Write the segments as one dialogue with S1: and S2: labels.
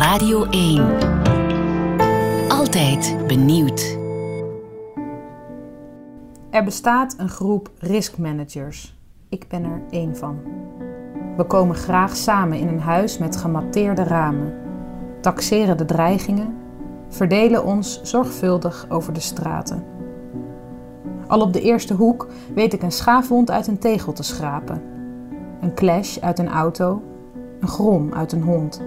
S1: Radio 1. Altijd benieuwd.
S2: Er bestaat een groep risk managers. Ik ben er één van. We komen graag samen in een huis met gematteerde ramen, taxeren de dreigingen, verdelen ons zorgvuldig over de straten. Al op de eerste hoek weet ik een schaafwond uit een tegel te schrapen, een clash uit een auto, een grom uit een hond.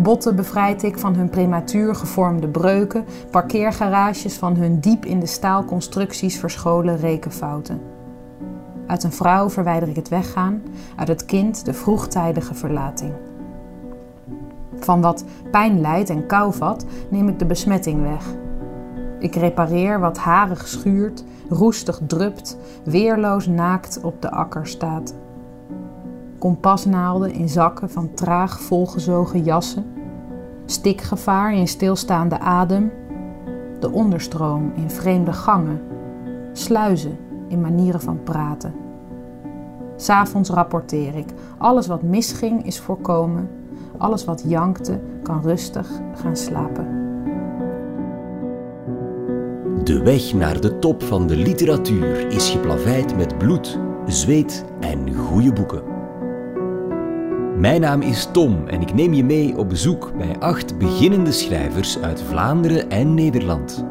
S2: Botten bevrijd ik van hun prematuur gevormde breuken, parkeergarages van hun diep in de staalconstructies verscholen rekenfouten. Uit een vrouw verwijder ik het weggaan, uit het kind de vroegtijdige verlating. Van wat pijn lijdt en kou vat, neem ik de besmetting weg. Ik repareer wat harig schuurt, roestig drupt, weerloos naakt op de akker staat. Kompasnaalden in zakken van traag volgezogen jassen, stikgevaar in stilstaande adem, de onderstroom in vreemde gangen, sluizen in manieren van praten. S'avonds rapporteer ik. Alles wat misging is voorkomen. Alles wat jankte kan rustig gaan slapen.
S3: De weg naar de top van de literatuur is geplaveid met bloed, zweet en goede boeken. Mijn naam is Tom en ik neem je mee op bezoek bij acht beginnende schrijvers uit Vlaanderen en Nederland.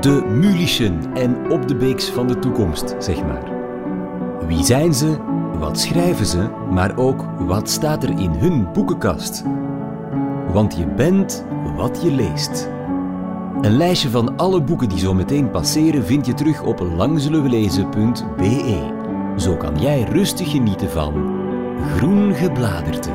S3: De Mulischen en op de beeks van de toekomst, zeg maar. Wie zijn ze? Wat schrijven ze? Maar ook wat staat er in hun boekenkast? Want je bent wat je leest. Een lijstje van alle boeken die zo meteen passeren vind je terug op langzullenwelezen.be. Zo kan jij rustig genieten van Groen Gebladerte.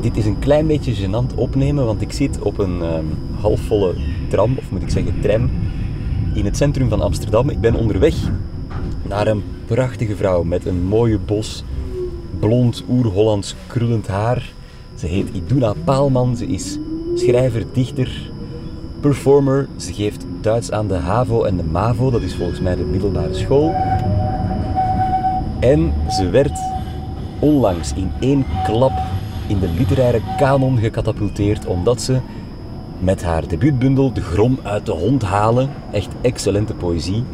S3: Dit is een klein beetje gênant opnemen, want ik zit op een um, halfvolle tram, of moet ik zeggen tram, in het centrum van Amsterdam. Ik ben onderweg naar een prachtige vrouw met een mooie bos blond oer-Hollands krullend haar. Ze heet Iduna Paalman, ze is schrijver, dichter, performer. Ze geeft Duits aan de HAVO en de MAVO, dat is volgens mij de middelbare school. En ze werd onlangs in één klap in de literaire kanon gecatapulteerd omdat ze met haar debuutbundel De Grom uit de Hond halen, echt excellente poëzie,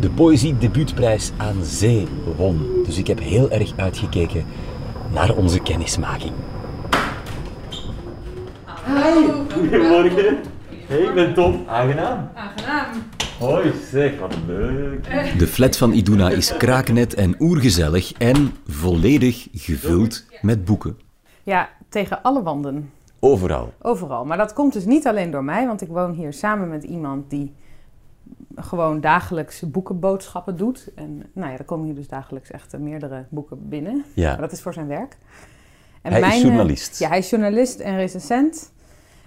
S3: de Poëzie Debuutprijs aan Zee won. Dus ik heb heel erg uitgekeken naar onze kennismaking.
S4: Hi, goedemorgen. Hey, ik ben Tom. Aangenaam.
S2: Aangenaam.
S4: Hoi, zeg, wat leuk.
S3: De flat van Iduna is kraaknet en oergezellig en volledig gevuld met boeken.
S2: Ja, tegen alle wanden.
S3: Overal.
S2: Overal. Maar dat komt dus niet alleen door mij, want ik woon hier samen met iemand die gewoon dagelijks boekenboodschappen doet. En nou ja, er komen hier dus dagelijks echt meerdere boeken binnen.
S3: Ja.
S2: Maar dat is voor zijn werk. En
S3: Hij is
S2: mijn, eh,
S3: journalist.
S2: Ja, hij is journalist en recensent.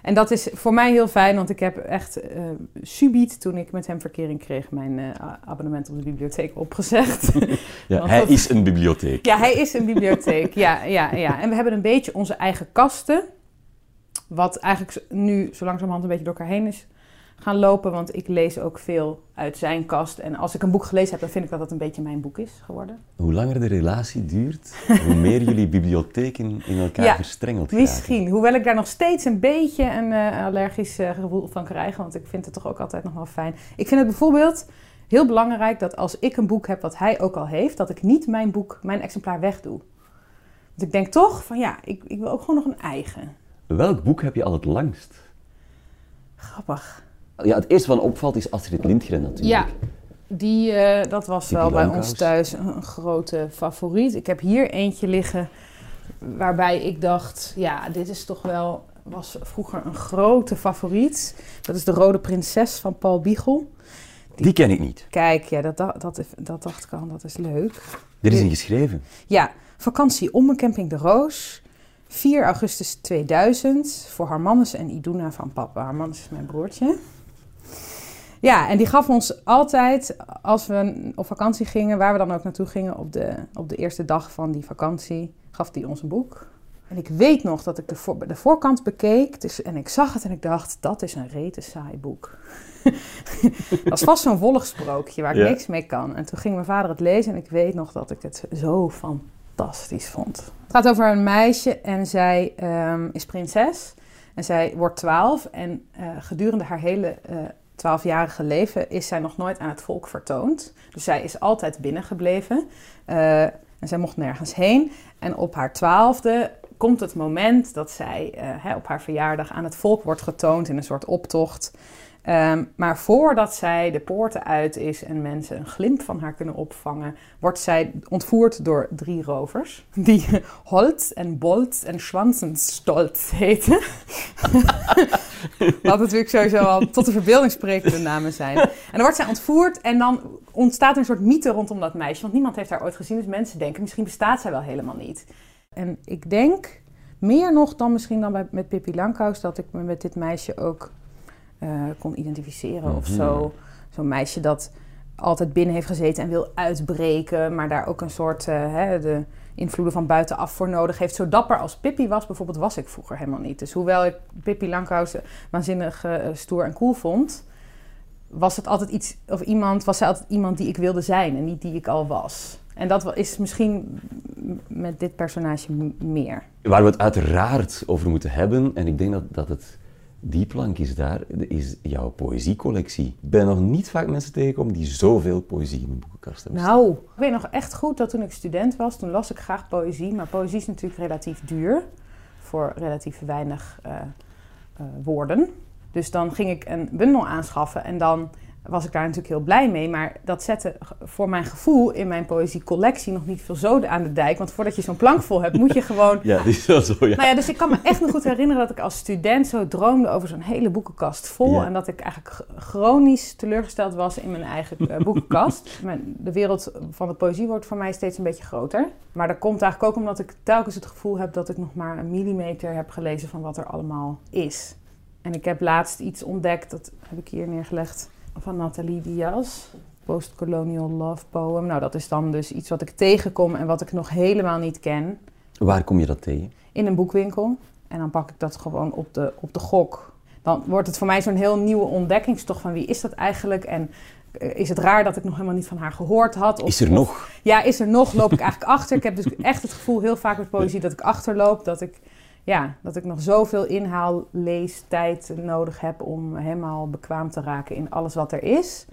S2: En dat is voor mij heel fijn, want ik heb echt eh subiet, toen ik met hem verkering kreeg, mijn eh, abonnement op de bibliotheek opgezegd.
S3: Ja, hij
S2: dat-
S3: is een bibliotheek.
S2: Ja, hij is een bibliotheek. ja, ja, ja. En we hebben een beetje onze eigen kasten. Wat eigenlijk nu zo langzamerhand een beetje door elkaar heen is gaan lopen. Want ik lees ook veel uit zijn kast. En als ik een boek gelezen heb, dan vind ik dat dat een beetje mijn boek is geworden.
S3: Hoe langer de relatie duurt, hoe meer jullie bibliotheken in elkaar
S2: Ja,
S3: verstrengeld geraken.
S2: Misschien. Hoewel ik daar nog steeds een beetje een eh, allergisch eh, gevoel van krijg. Want ik vind het toch ook altijd nog wel fijn. Ik vind het bijvoorbeeld heel belangrijk dat als ik een boek heb wat hij ook al heeft, dat ik niet mijn boek, mijn exemplaar wegdoe. Want ik denk toch van ja, ik, ik wil ook gewoon nog een eigen.
S3: Welk boek heb je al het langst?
S2: Grappig.
S3: Ja, het eerste wat opvalt is Astrid Lindgren natuurlijk.
S2: Ja, die, eh, dat was wel bij ons thuis een, een grote favoriet. Ik heb hier eentje liggen waarbij ik dacht, ja, dit is toch wel, was vroeger een grote favoriet. Dat is De Rode Prinses van Paul Biegel.
S3: Die ken ik niet.
S2: Kijk, ja, dat, dat, dat, dat dacht ik al, dat is leuk.
S3: Dit is een geschreven.
S2: Ja, vakantie om een camping De Roos. 4 augustus 2000 voor Harmannes en Iduna van papa. Harmannes is mijn broertje. Ja, en die gaf ons altijd, als we op vakantie gingen, waar we dan ook naartoe gingen, op de, op de eerste dag van die vakantie, gaf die ons een boek. En ik weet nog dat ik de, voor, de voorkant bekeek dus, en ik zag het en ik dacht, dat is een rete saai boek. dat was vast zo'n volgsprookje waar ik
S4: Ja.
S2: niks mee kan. En toen ging mijn vader het lezen en ik weet nog dat ik het zo fantastisch vond. Het gaat over een meisje en zij ehm, is prinses. En zij wordt twaalf en eh, gedurende haar hele twaalfjarige leven is zij nog nooit aan het volk vertoond. Dus zij is altijd binnengebleven eh, en zij mocht nergens heen. En op haar twaalfde komt het moment dat zij eh, hè, op haar verjaardag aan het volk wordt getoond in een soort optocht. Ehm, maar voordat zij de poorten uit is en mensen een glimp van haar kunnen opvangen, wordt zij ontvoerd door drie rovers. Die Holz en Bolz en Schwanzenstolz heten. Wat natuurlijk sowieso al tot de verbeelding sprekende namen zijn. En dan wordt zij ontvoerd en dan ontstaat een soort mythe rondom dat meisje. Want niemand heeft haar ooit gezien, dus mensen denken misschien bestaat zij wel helemaal niet. En ik denk meer nog dan misschien dan met Pippi Langkous dat ik me met dit meisje ook eh, kon identificeren of
S3: Mhm.
S2: zo. Zo'n meisje dat altijd binnen heeft gezeten en wil uitbreken, maar daar ook een soort eh, hè, de invloeden van buitenaf voor nodig heeft. Zo dapper als Pippi was, bijvoorbeeld, was ik vroeger helemaal niet. Dus hoewel ik Pippi Langkous waanzinnig eh, stoer en cool vond, was het altijd iets of iemand, was zij altijd iemand die ik wilde zijn en niet die ik al was. En dat is misschien met dit personage meer.
S3: Waar we het uiteraard over moeten hebben, en ik denk dat, dat het die plank is daar, is jouw poëziecollectie. Ik ben nog niet vaak mensen tegengekomen die zoveel poëzie in hun boekenkast hebben.
S2: Nou, ik weet nog echt goed dat toen ik student was, toen las ik graag poëzie. Maar poëzie is natuurlijk relatief duur voor relatief weinig eh, eh, woorden. Dus dan ging ik een bundel aanschaffen en dan was ik daar natuurlijk heel blij mee. Maar dat zette voor mijn gevoel in mijn poëziecollectie nog niet veel zoden aan de dijk. Want voordat je zo'n plank vol hebt, moet je gewoon
S3: Ja, die is wel zo, ja.
S2: nou ja, dus ik kan me echt nog goed herinneren dat ik als student zo droomde over zo'n hele boekenkast vol.
S3: Ja.
S2: En dat ik eigenlijk chronisch teleurgesteld was in mijn eigen eh, boekenkast. De wereld van de poëzie wordt voor mij steeds een beetje groter. Maar dat komt eigenlijk ook omdat ik telkens het gevoel heb dat ik nog maar een millimeter heb gelezen van wat er allemaal is. En ik heb laatst iets ontdekt, dat heb ik hier neergelegd, van Nathalie Diaz. Postcolonial Love Poem. Nou, dat is dan dus iets wat ik tegenkom en wat ik nog helemaal niet ken
S3: Waar kom je dat tegen?
S2: in een boekwinkel. En dan pak ik dat gewoon op de, op de gok. Dan wordt het voor mij zo'n heel nieuwe ontdekkingstocht van wie is dat eigenlijk? En eh, is het raar dat ik nog helemaal niet van haar gehoord had? Of-
S3: Is er
S2: of-
S3: nog?
S2: Ja, is er nog? Loop ik eigenlijk achter? Ik heb dus echt het gevoel heel vaak met poëzie dat ik achterloop. Dat ik, ja, dat ik nog zoveel inhaal, lees, tijd nodig heb om helemaal bekwaam te raken in alles wat er is.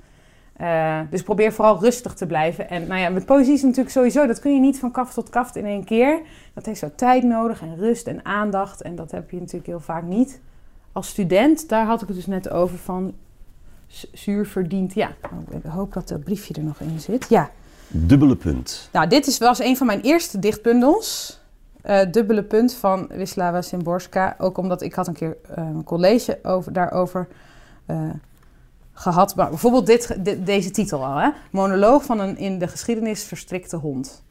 S2: Eh, dus probeer vooral rustig te blijven. En nou ja, met poëzie is natuurlijk sowieso, dat kun je niet van kaft tot kaft in één keer. Dat heeft zo tijd nodig en rust en aandacht. En dat heb je natuurlijk heel vaak niet. Als student, daar had ik het dus net over van zu- zuur verdiend. Ja, Oh, ik hoop dat het briefje er nog in zit. Ja,
S3: Dubbele punt.
S2: nou, dit is, was een van mijn eerste dichtbundels. Eh, dubbele punt van Wisława Szymborska. Ook omdat ik had een keer eh, een college over, daarover eh, gehad. Maar bijvoorbeeld dit, deze titel al. Hè? Monoloog van een in de geschiedenis verstrikte hond.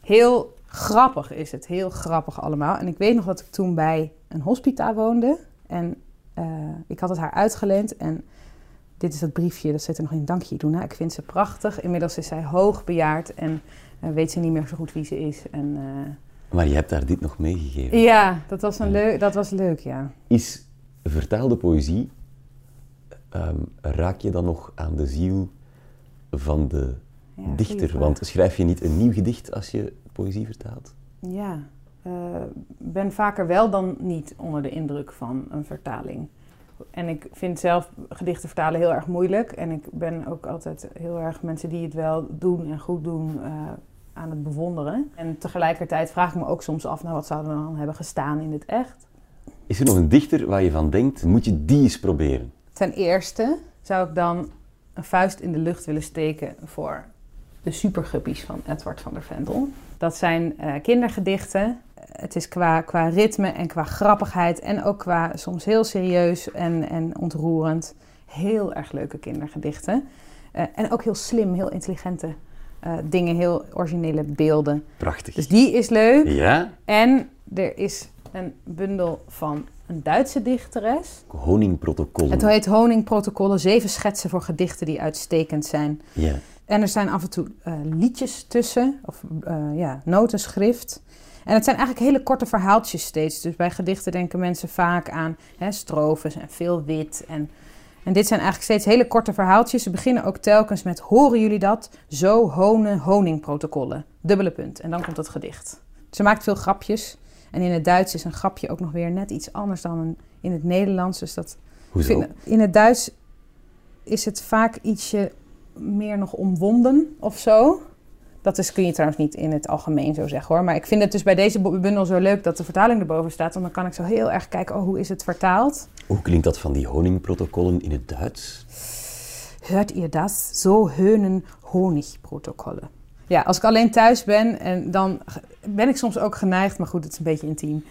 S2: Heel grappig is het. Heel grappig allemaal. En ik weet nog dat ik toen bij een hospita woonde. En ik had het haar uitgeleend. En dit is dat briefje, dat zit er nog in. Dank je, Doena. Ik vind ze prachtig. Inmiddels is zij hoogbejaard en eh, weet ze niet meer zo goed wie ze is. En,
S3: Maar je hebt daar dit nog meegegeven.
S2: ja, dat was, een leuk, dat was leuk, ja.
S3: Is vertaalde poëzie, ehm, raak je dan nog aan de ziel van de
S2: ja
S3: dichter? Want schrijf je niet een nieuw gedicht als je poëzie vertaalt?
S2: Ja, eh, ben vaker wel dan niet onder de indruk van een vertaling. En ik vind zelf gedichten vertalen heel erg moeilijk. En ik ben ook altijd heel erg mensen die het wel doen en goed doen eh, aan het bewonderen. En tegelijkertijd vraag ik me ook soms af, nou wat zou er dan hebben gestaan in het echt?
S3: Is er nog een dichter waar je van denkt, moet je die eens proberen?
S2: Ten eerste zou ik dan een vuist in de lucht willen steken voor de superguppies van Edward van der Vendel. Dat zijn eh, kindergedichten. Het is qua, qua ritme en qua grappigheid en ook qua soms heel serieus en, en ontroerend. Heel erg leuke kindergedichten. Eh, en ook heel slim, heel intelligente eh, dingen, heel originele beelden.
S3: Prachtig.
S2: Dus die is leuk.
S3: Ja?
S2: En er is een bundel van een Duitse dichteres.
S3: Honingprotocollen.
S2: Het heet Honingprotocollen, zeven schetsen voor gedichten die uitstekend zijn.
S3: Ja.
S2: En er zijn af en toe eh, liedjes tussen, of eh, ja, notenschrift. En het zijn eigenlijk hele korte verhaaltjes steeds. Dus bij gedichten denken mensen vaak aan hè, strofes en veel wit. En, en dit zijn eigenlijk steeds hele korte verhaaltjes. Ze beginnen ook telkens met: Horen jullie dat? Zo honen honingprotocollen. Dubbele punt. En dan komt het gedicht. Ze maakt veel grapjes. En in het Duits is een grapje ook nog weer net iets anders dan in het Nederlands. Dus dat
S3: Hoezo?
S2: in het Duits is het vaak ietsje meer nog omwonden of zo. Dat is, kun je trouwens niet in het algemeen zo zeggen hoor. Maar ik vind het dus bij deze bundel zo leuk dat de vertaling erboven staat. Want dan kan ik zo heel erg kijken, oh, hoe is het vertaald?
S3: Hoe klinkt dat van die honingprotocollen in het Duits?
S2: Hört ihr das? So hönen Honigprotokollen. Ja, als ik alleen thuis ben, en dan ben ik soms ook geneigd, maar goed, het is een beetje intiem,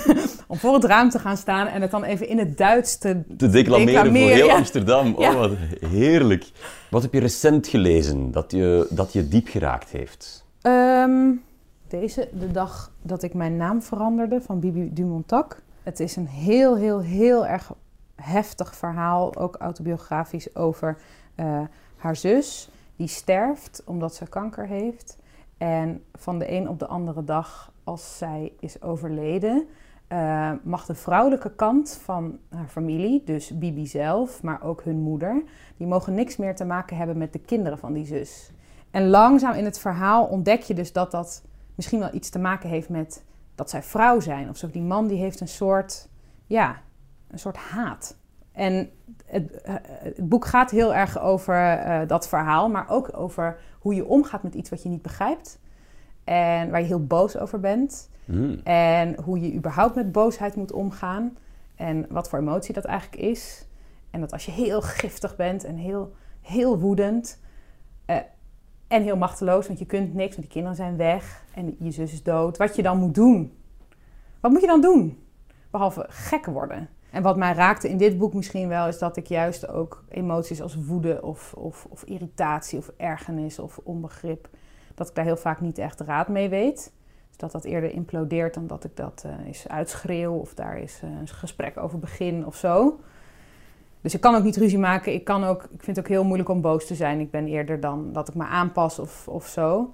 S2: om voor het raam te gaan staan en het dan even in het Duits te,
S3: Te declameren, voor
S2: declameren,
S3: heel
S2: ja.
S3: Amsterdam. Oh,
S2: Ja.
S3: wat heerlijk. Wat heb je recent gelezen dat je, dat je diep geraakt heeft?
S2: Ehm, deze, de dag dat ik mijn naam veranderde van Bibi Dumontac. Het is een heel, heel, heel erg heftig verhaal, ook autobiografisch, over eh, haar zus. Die sterft omdat ze kanker heeft. En van de een op de andere dag, als zij is overleden, eh, mag de vrouwelijke kant van haar familie, dus Bibi zelf, maar ook hun moeder, die mogen niks meer te maken hebben met de kinderen van die zus. En langzaam in het verhaal ontdek je dus dat dat misschien wel iets te maken heeft met dat zij vrouw zijn. Of zo. Die man die heeft een soort, ja, een soort haat. En het, het boek gaat heel erg over eh, dat verhaal, maar ook over hoe je omgaat met iets wat je niet begrijpt. En waar je heel boos over bent.
S3: Hmm.
S2: En hoe je überhaupt met boosheid moet omgaan. En wat voor emotie dat eigenlijk is. En dat als je heel giftig bent en heel, heel woedend. eh, en heel machteloos, want je kunt niks, want die kinderen zijn weg. En je zus is dood. Wat je dan moet doen. Wat moet je dan doen? Behalve gek worden. En wat mij raakte in dit boek misschien wel, is dat ik juist ook emoties als woede of, of, of irritatie of ergernis of onbegrip, dat ik daar heel vaak niet echt raad mee weet. Dus dat dat eerder implodeert dan dat ik dat eh eens uitschreeuw of daar eens eh, een gesprek over begin of zo. Dus ik kan ook niet ruzie maken. Ik, kan ook, ik vind het ook heel moeilijk om boos te zijn. Ik ben eerder dan dat ik me aanpas of, of zo.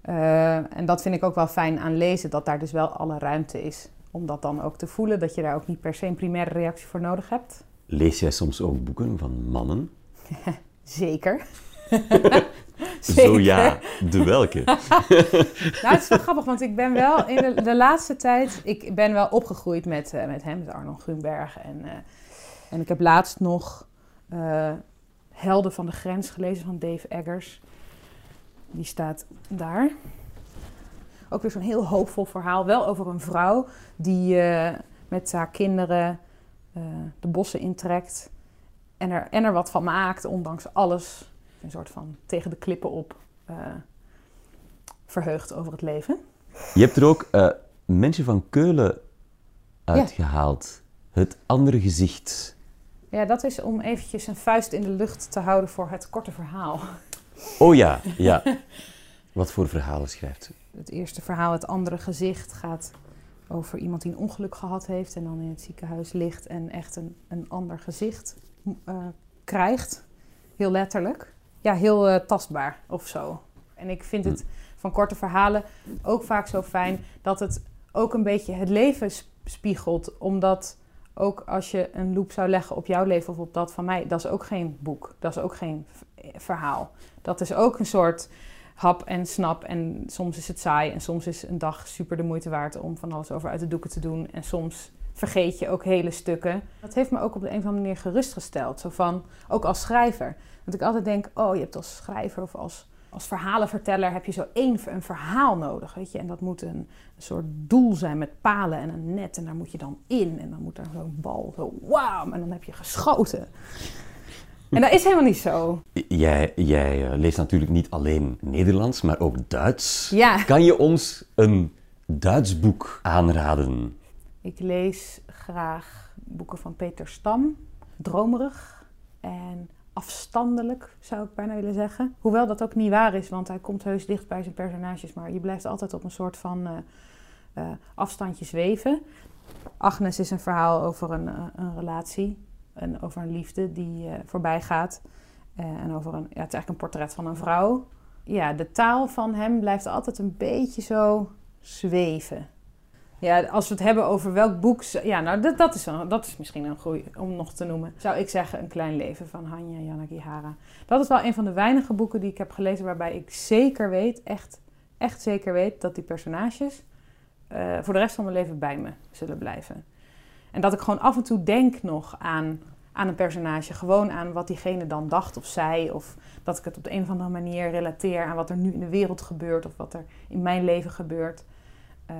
S2: Eh, en dat vind ik ook wel fijn aan lezen, dat daar dus wel alle ruimte is. Om dat dan ook te voelen, dat je daar ook niet per se een primaire reactie voor nodig hebt.
S3: Lees jij soms ook boeken van mannen?
S2: Zeker.
S3: Zo ja, de welke?
S2: Nou, het is wel grappig, want ik ben wel in de, de laatste tijd... Ik ben wel opgegroeid met, eh, met hem, met Arnold Grunberg. En, eh, en ik heb laatst nog eh, Helden van de Grens gelezen van Dave Eggers. Die staat daar. Ook weer zo'n heel hoopvol verhaal. Wel over een vrouw die eh, met haar kinderen eh, de bossen intrekt. En er, en er wat van maakt, ondanks alles. Een soort van tegen de klippen op. eh, verheugd over het leven.
S3: Je hebt er ook mensen van Keulen uitgehaald. Het andere gezicht.
S2: Ja, dat is om eventjes een vuist in de lucht te houden voor het korte verhaal.
S3: Oh ja, ja. Wat voor verhalen schrijft ze?
S2: Het eerste verhaal, het andere gezicht, gaat over iemand die een ongeluk gehad heeft en dan in het ziekenhuis ligt en echt een, een ander gezicht eh, krijgt. Heel letterlijk. Ja, heel eh, tastbaar of zo. En ik vind het van korte verhalen ook vaak zo fijn dat het ook een beetje het leven sp- spiegelt. Omdat ook als je een loop zou leggen op jouw leven of op dat van mij, dat is ook geen boek. Dat is ook geen verhaal. Dat is ook een soort hap en snap. En soms is het saai en soms is een dag super de moeite waard om van alles over uit de doeken te doen. En soms vergeet je ook hele stukken. Dat heeft me ook op de een of andere manier gerustgesteld. Zo van, ook als schrijver. Dat ik altijd denk, oh, je hebt als schrijver of als, als verhalenverteller heb je zo één een verhaal nodig, weet je. En dat moet een, een soort doel zijn met palen en een net. En daar moet je dan in. En dan moet er zo'n bal zo, wauw, en dan heb je geschoten. En dat is helemaal niet zo.
S3: Jij, jij eh, leest natuurlijk niet alleen Nederlands, maar ook Duits.
S2: Ja.
S3: Kan je ons een Duits boek aanraden?
S2: Ik lees graag boeken van Peter Stam. Dromerig en afstandelijk, zou ik bijna willen zeggen. Hoewel dat ook niet waar is, want hij komt heus dicht bij zijn personages. Maar je blijft altijd op een soort van eh, afstandje zweven. Agnes is een verhaal over een, een relatie. En over een liefde die eh, voorbij gaat. Eh, en over een, ja, het is eigenlijk een portret van een vrouw. Ja, de taal van hem blijft altijd een beetje zo zweven. Ja, als we het hebben over welk boek... Ja, nou, dat, dat, is, dat is misschien een goeie om nog te noemen. Zou ik zeggen Een Klein Leven van Hanya Yanagihara. Dat is wel een van de weinige boeken die ik heb gelezen... waarbij ik zeker weet, echt, echt zeker weet... dat die personages eh, voor de rest van mijn leven bij me zullen blijven. En dat ik gewoon af en toe denk nog aan, aan een personage. Gewoon aan wat diegene dan dacht of zei. Of dat ik het op de een of andere manier relateer aan wat er nu in de wereld gebeurt. Of wat er in mijn leven gebeurt. Eh,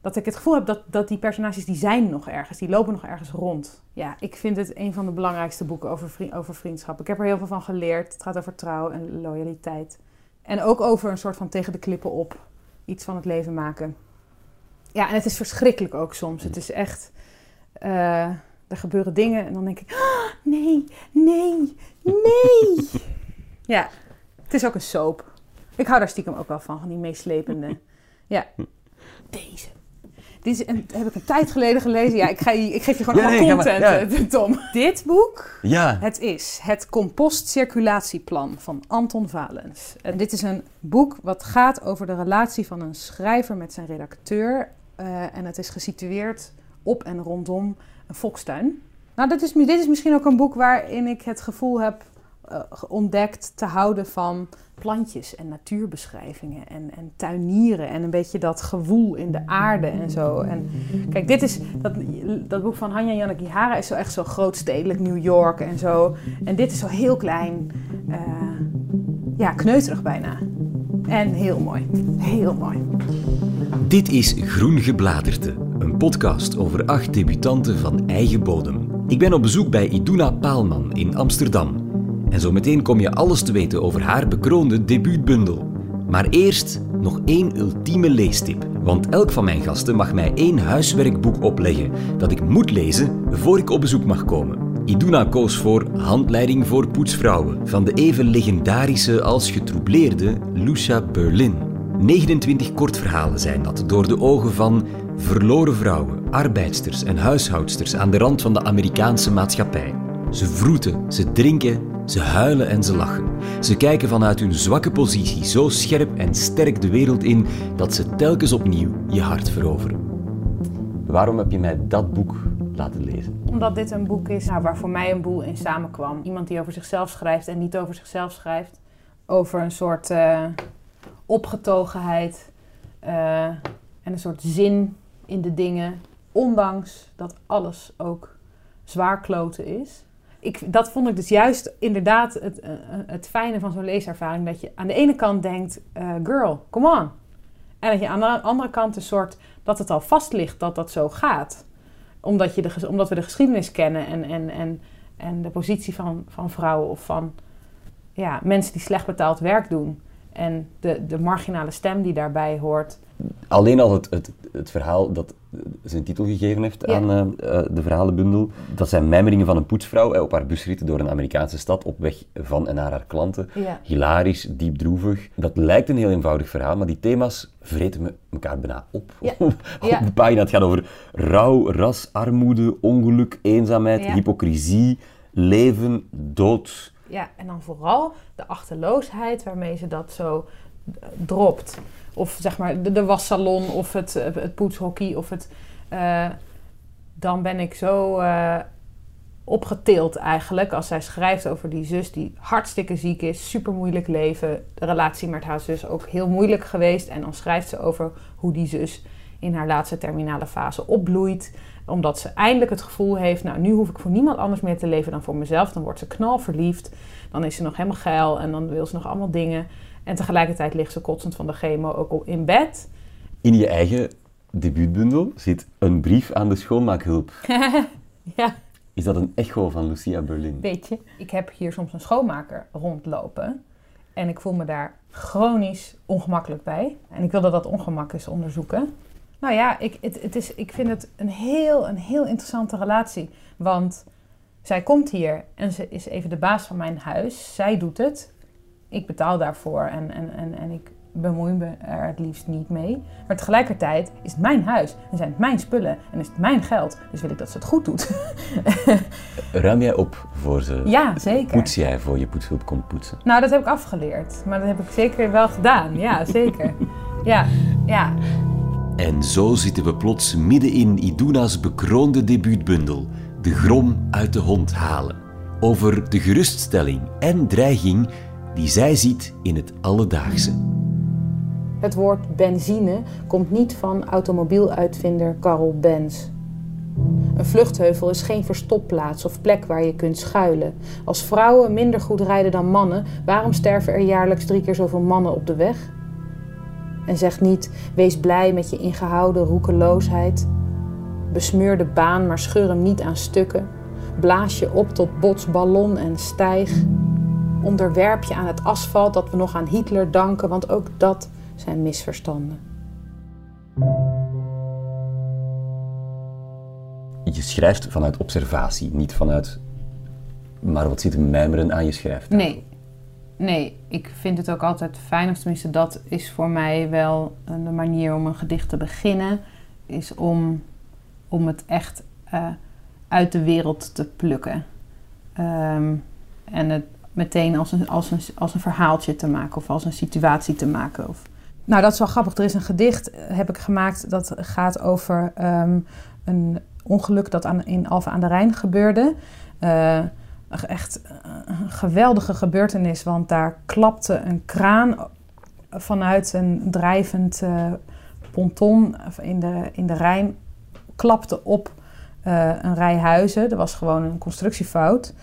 S2: dat ik het gevoel heb dat, dat die personages die zijn nog ergens. Die lopen nog ergens rond. Ja, ik vind het een van de belangrijkste boeken over, over vriendschap. Ik heb er heel veel van geleerd. Het gaat over trouw en loyaliteit. En ook over een soort van tegen de klippen op. Iets van het leven maken. Ja, en het is verschrikkelijk ook soms. Het is echt... eh, er gebeuren dingen en dan denk ik... "Ah, nee, nee, nee. ja, het is ook een soap. Ik hou daar stiekem ook wel van, van die meeslepende. Ja, deze. Dit is een, heb ik een tijd geleden gelezen. Ja, ik, ga je, ik geef je gewoon
S3: Ja,
S2: allemaal
S3: nee, ga maar,
S2: content, eh, Tom. Dit boek
S3: Ja.
S2: het is het compostcirculatieplan van Anton Valens. En dit is een boek wat gaat over de relatie van een schrijver met zijn redacteur. Eh, en het is gesitueerd op en rondom een volkstuin. Nou, dit is, dit is misschien ook een boek waarin ik het gevoel heb eh, ontdekt te houden van plantjes en natuurbeschrijvingen en, en tuinieren en een beetje dat gewoel in de aarde en zo. En kijk, dit is dat, dat boek van Hanya Yanagihara is zo echt zo grootstedelijk New York en zo. En dit is zo heel klein, eh, ja, kneuterig bijna. En heel mooi, heel mooi.
S3: Dit is Groen Gebladerte, podcast over acht debutanten van eigen bodem. Ik ben op bezoek bij Iduna Paalman in Amsterdam. En zo meteen kom je alles te weten over haar bekroonde debuutbundel. Maar eerst nog één ultieme leestip. Want elk van mijn gasten mag mij één huiswerkboek opleggen dat ik moet lezen voor ik op bezoek mag komen. Iduna koos voor Handleiding voor poetsvrouwen van de even legendarische als getroubleerde Lucia Berlin. 29 kortverhalen zijn dat door de ogen van verloren vrouwen, arbeidsters en huishoudsters aan de rand van de Amerikaanse maatschappij. Ze vroeten, ze drinken, ze huilen en ze lachen. Ze kijken vanuit hun zwakke positie zo scherp en sterk de wereld in dat ze telkens opnieuw je hart veroveren. Waarom heb je mij dat boek laten lezen?
S2: Omdat dit een boek is nou, waar voor mij een boel in samenkwam. Iemand die over zichzelf schrijft en niet over zichzelf schrijft. Over een soort eh, opgetogenheid eh, en een soort zin in de dingen. Ondanks dat alles ook zwaar kloten is. Ik, dat vond ik dus juist inderdaad het, eh, het fijne van zo'n leeservaring. Dat je aan de ene kant denkt, eh, girl, come on. En dat je aan de andere kant een soort, dat het al vast ligt dat dat zo gaat omdat, je de, omdat we de geschiedenis kennen en, en, en, en de positie van, van vrouwen of van ja, mensen die slecht betaald werk doen. En de, de marginale stem die daarbij hoort.
S3: Alleen al het, het, het verhaal dat zijn titel gegeven heeft
S2: Ja.
S3: aan eh, eh, de verhalenbundel. Dat zijn mijmeringen van een poetsvrouw op haar busrit door een Amerikaanse stad op weg van en naar haar klanten.
S2: Ja.
S3: Hilarisch, diep droevig. Dat lijkt een heel eenvoudig verhaal, maar die thema's vreten me elkaar bijna op.
S2: Ja.
S3: op
S2: Ja.
S3: de pagina. Het gaat over rouw, ras, armoede, ongeluk, eenzaamheid, hypocrisie, leven, dood.
S2: Ja, en dan vooral de achterloosheid waarmee ze dat zo eh, dropt. Of zeg maar de, de wassalon of het, eh, het poetshockey of het... eh, dan ben ik zo eh, opgetild eigenlijk als zij schrijft over die zus die hartstikke ziek is, super moeilijk leven. De relatie met haar zus ook heel moeilijk geweest. En dan schrijft ze over hoe die zus in haar laatste terminale fase opbloeit. Omdat ze eindelijk het gevoel heeft, nou nu hoef ik voor niemand anders meer te leven dan voor mezelf. Dan wordt ze knalverliefd. Dan is ze nog helemaal geil en dan wil ze nog allemaal dingen. En tegelijkertijd ligt ze kotsend van de chemo ook al in bed.
S3: In je eigen debuutbundel zit een brief aan de schoonmaakhulp.
S2: Ja,
S3: Is dat een echo van Lucia Berlin?
S2: weet je. Ik heb hier soms een schoonmaker rondlopen. En ik voel me daar chronisch ongemakkelijk bij. En ik wil dat dat ongemak eens onderzoeken. Nou ja, ik, het, het is, ik vind het een heel, een heel interessante relatie. Want zij komt hier en ze is even de baas van mijn huis. Zij doet het. Ik betaal daarvoor en, en, en, en ik bemoei me er het liefst niet mee. Maar tegelijkertijd is het mijn huis en zijn het mijn spullen en is het mijn geld. Dus wil ik dat ze het goed doet.
S3: Ruim jij op voor ze?
S2: ja, zeker.
S3: Poets jij voor je poetshulp komt poetsen?
S2: Nou, dat heb ik afgeleerd. Maar dat heb ik zeker wel gedaan. Ja, zeker. Ja, ja.
S3: En zo zitten we plots midden in Iduna's bekroonde debuutbundel, De Grom uit de Hond halen. Over de geruststelling en dreiging die zij ziet in het alledaagse.
S2: Het woord benzine komt niet van automobieluitvinder Karl Benz. Een vluchtheuvel is geen verstopplaats of plek waar je kunt schuilen. Als vrouwen minder goed rijden dan mannen, waarom sterven er jaarlijks drie keer zoveel mannen op de weg? En zeg niet, wees blij met je ingehouden roekeloosheid. Besmeur de baan, maar scheur hem niet aan stukken. Blaas je op tot botsballon en stijg. Onderwerp je aan het asfalt dat we nog aan Hitler danken, want ook dat zijn misverstanden.
S3: Je schrijft vanuit observatie, niet vanuit. Maar wat zit er mijmeren aan je schrijft?
S2: Nee. Nee, ik vind het ook altijd fijn, of tenminste dat is voor mij wel een manier om een gedicht te beginnen, is om, om het echt uh, uit de wereld te plukken. Um, en het meteen als een, als, een, als een verhaaltje te maken of als een situatie te maken. Of... Nou, dat is wel grappig. Er is een gedicht, heb ik gemaakt, dat gaat over um, een ongeluk dat aan, in Alphen aan de Rijn gebeurde. Uh, echt een geweldige gebeurtenis, want daar klapte een kraan vanuit een drijvend ponton in de, in de Rijn, klapte op uh, een rij huizen. Er was gewoon een constructiefout.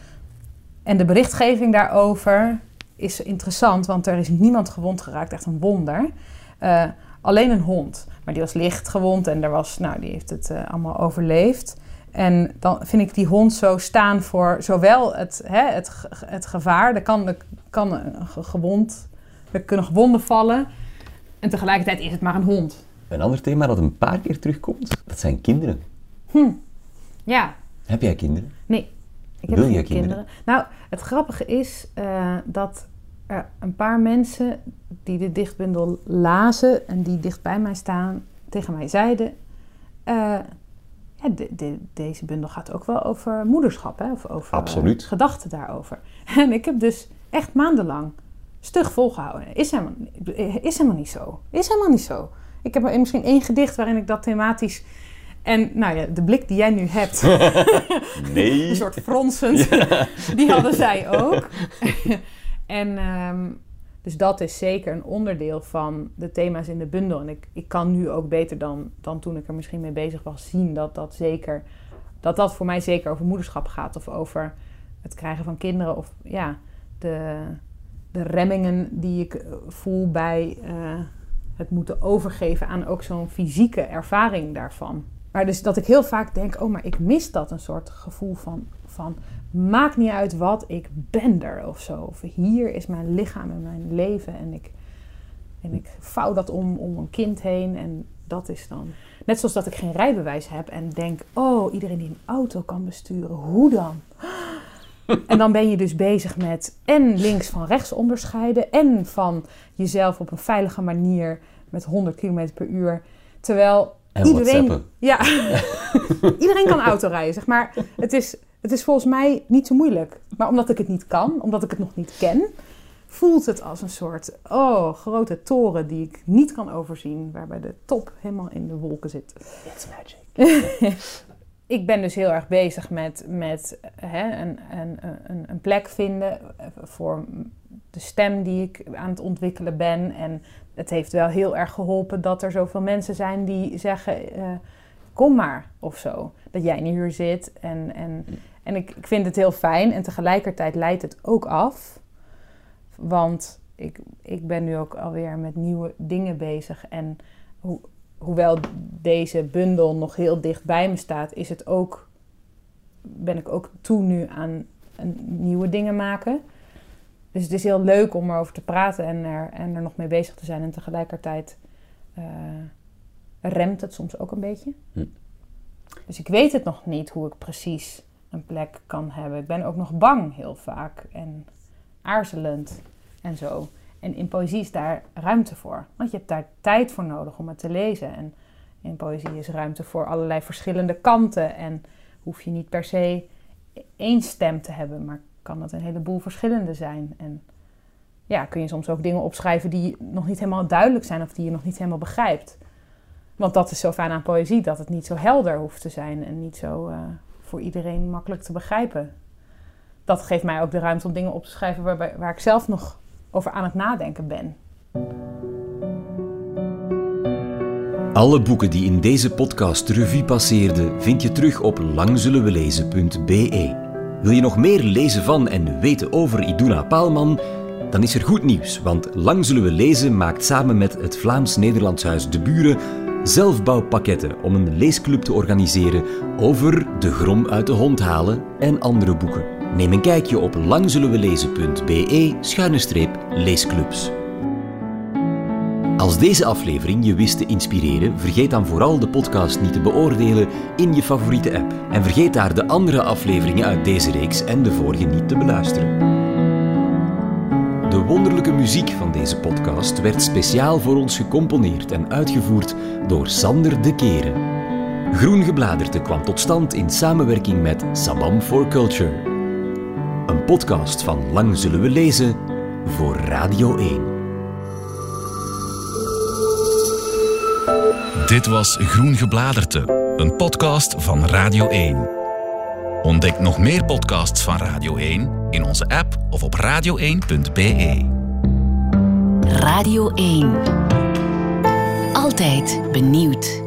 S2: En de berichtgeving daarover is interessant, want er is niemand gewond geraakt, echt een wonder. Uh, alleen een hond, maar die was licht gewond en er was, nou, die heeft het uh, allemaal overleefd. En dan vind ik die hond zo staan voor zowel het, hè, het, het gevaar, er kan, kan een gewond, er kunnen gewonden vallen. En tegelijkertijd is het maar een hond.
S3: Een ander thema dat een paar keer terugkomt, dat zijn kinderen.
S2: Hm. Ja.
S3: Heb jij kinderen?
S2: Nee. Ik heb
S3: Wil
S2: geen
S3: je kinderen?
S2: Nou, het grappige is uh, dat er een paar mensen die de dichtbundel lazen en die dicht bij mij staan, tegen mij zeiden: uh, ja, de, de, deze bundel gaat ook wel over moederschap, hè? of over
S3: Absoluut.
S2: gedachten daarover. En ik heb dus echt maandenlang stug volgehouden. Is helemaal, is helemaal niet zo. Is helemaal niet zo. Ik heb misschien één gedicht waarin ik dat thematisch. En nou ja, de blik die jij nu hebt,
S3: nee.
S2: een soort fronsend, ja. die hadden zij ook. en um, dus dat is zeker een onderdeel van de thema's in de bundel. En ik, ik kan nu ook beter dan, dan toen ik er misschien mee bezig was zien dat dat zeker, dat dat voor mij zeker over moederschap gaat. Of over het krijgen van kinderen. Of ja, de, de remmingen die ik voel bij uh, het moeten overgeven aan ook zo'n fysieke ervaring daarvan. Maar dus dat ik heel vaak denk, oh, maar ik mis dat een soort gevoel van, van maakt niet uit wat, ik ben er of zo. Of hier is mijn lichaam en mijn leven en ik, en ik vouw dat om, om een kind heen en dat is dan... Net zoals dat ik geen rijbewijs heb en denk, oh, iedereen die een auto kan besturen, hoe dan? En dan ben je dus bezig met en links van rechts onderscheiden en van jezelf op een veilige manier met 100 km per uur. Terwijl
S3: En
S2: iedereen, ja, iedereen kan auto rijden, zeg maar. Het is, het is volgens mij niet zo moeilijk. Maar omdat ik het niet kan, omdat ik het nog niet ken, voelt het als een soort oh, grote toren die ik niet kan overzien, waarbij de top helemaal in de wolken zit.
S3: It's magic.
S2: ik ben dus heel erg bezig met, met hè, een, een, een, een plek vinden voor de stem die ik aan het ontwikkelen ben. En het heeft wel heel erg geholpen dat er zoveel mensen zijn die zeggen: uh, kom maar of zo. Dat jij nu hier zit. En, en, en ik, ik vind het heel fijn. En tegelijkertijd leidt het ook af. Want ik, ik ben nu ook alweer met nieuwe dingen bezig. En hoewel deze bundel nog heel dicht bij me staat, is het ook, ben ik ook toe nu aan nieuwe dingen maken. Dus het is heel leuk om erover te praten en er, en er nog mee bezig te zijn. En tegelijkertijd uh, remt het soms ook een beetje.
S3: Hm.
S2: Dus ik weet het nog niet hoe ik precies een plek kan hebben. Ik ben ook nog bang heel vaak en aarzelend en zo. En in poëzie is daar ruimte voor. Want je hebt daar tijd voor nodig om het te lezen. En in poëzie is ruimte voor allerlei verschillende kanten. En hoef je niet per se één stem te hebben, maar kan het een heleboel verschillende zijn. En ja, kun je soms ook dingen opschrijven die nog niet helemaal duidelijk zijn of die je nog niet helemaal begrijpt. Want dat is zo fijn aan poëzie, dat het niet zo helder hoeft te zijn en niet zo uh, voor iedereen makkelijk te begrijpen. Dat geeft mij ook de ruimte om dingen op te schrijven waar, waar ik zelf nog over aan het nadenken ben.
S3: Alle boeken die in deze podcast revue passeerden vind je terug op langzullenwelezen.be. Wil je nog meer lezen van en weten over Iduna Paalman? Dan is er goed nieuws, want Lang Zullen We Lezen maakt samen met het Vlaams-Nederlands Huis De Buren zelfbouwpakketten om een leesclub te organiseren over De Grom uit de Hond halen en andere boeken. Neem een kijkje op langzullenwelezen.be-leesclubs. Als deze aflevering je wist te inspireren, vergeet dan vooral de podcast niet te beoordelen in je favoriete app. En vergeet daar de andere afleveringen uit deze reeks en de vorige niet te beluisteren. De wonderlijke muziek van deze podcast werd speciaal voor ons gecomponeerd en uitgevoerd door Sander de Keren. Groen Gebladerte kwam tot stand in samenwerking met Sabam for Culture. Een podcast van Lang Zullen We Lezen voor Radio 1.
S5: Dit was Groen Gebladerte, een podcast van Radio 1. Ontdek nog meer podcasts van Radio 1 in onze app of op radio1.be.
S1: Radio 1. Altijd benieuwd.